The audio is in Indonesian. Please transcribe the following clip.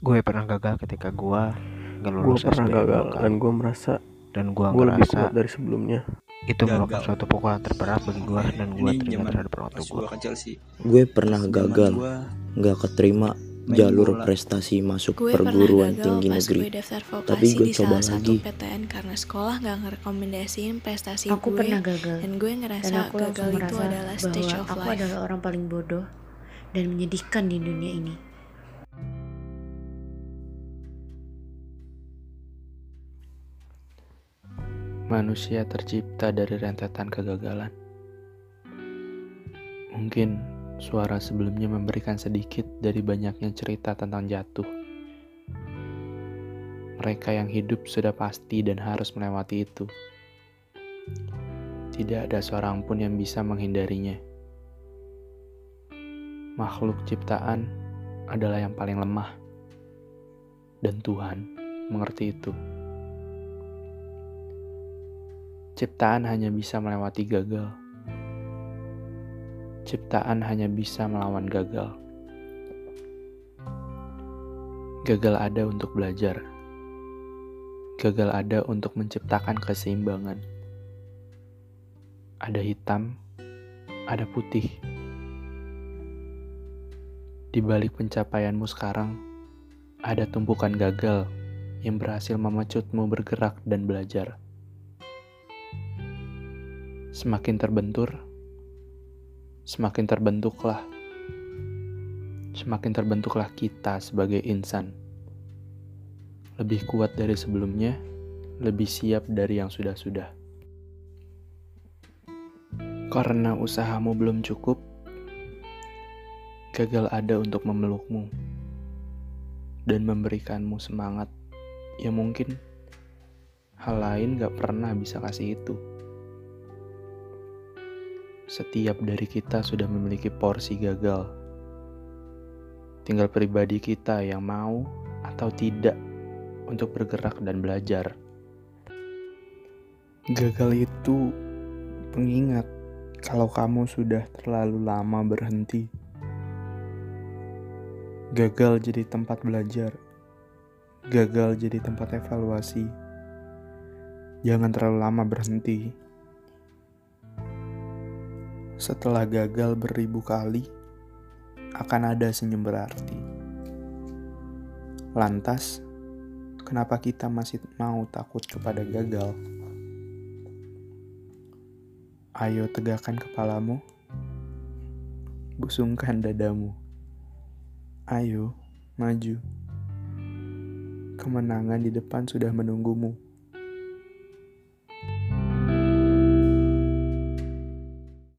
gue pernah gagal ketika gue gak gue lulus pernah SD gagal kali. dan gue merasa dan gue gue lebih ngerasa kuat dari sebelumnya itu merupakan Gagal. suatu pukulan terberat bagi gue dan gue zaman terhadap orang tua gue gua kecil sih Gue pernah gagal, gua nggak keterima jalur bola. prestasi masuk Gue pernah perguruan gagal tinggi negeri. gue daftar vokasi Tapi gue di coba salah satu lagi. PTN karena sekolah gak ngerekomendasiin prestasi Aku gue pernah gagal dan gue ngerasa dan aku gagal itu merasa adalah stage bahwa of aku life. adalah orang paling bodoh dan menyedihkan di dunia ini. Manusia tercipta dari rentetan kegagalan. Mungkin suara sebelumnya memberikan sedikit dari banyaknya cerita tentang jatuh. Mereka yang hidup sudah pasti dan harus melewati itu. Tidak ada seorang pun yang bisa menghindarinya. Makhluk ciptaan adalah yang paling lemah, dan Tuhan mengerti itu. Ciptaan hanya bisa melewati gagal. Ciptaan hanya bisa melawan gagal. Gagal ada untuk belajar. Gagal ada untuk menciptakan keseimbangan. Ada hitam, ada putih. Di balik pencapaianmu sekarang, ada tumpukan gagal yang berhasil memecutmu bergerak dan belajar. Semakin terbentur, semakin terbentuklah. Semakin terbentuklah kita sebagai insan. Lebih kuat dari sebelumnya, lebih siap dari yang sudah-sudah. Karena usahamu belum cukup, gagal ada untuk memelukmu dan memberikanmu semangat yang mungkin hal lain gak pernah bisa kasih itu. Setiap dari kita sudah memiliki porsi gagal. Tinggal pribadi kita yang mau atau tidak untuk bergerak dan belajar. Gagal itu pengingat kalau kamu sudah terlalu lama berhenti. Gagal jadi tempat belajar. Gagal jadi tempat evaluasi. Jangan terlalu lama berhenti. Setelah gagal beribu kali, akan ada senyum berarti. Lantas, kenapa kita masih mau takut kepada gagal? Ayo tegakkan kepalamu, busungkan dadamu. Ayo, maju. Kemenangan di depan sudah menunggumu.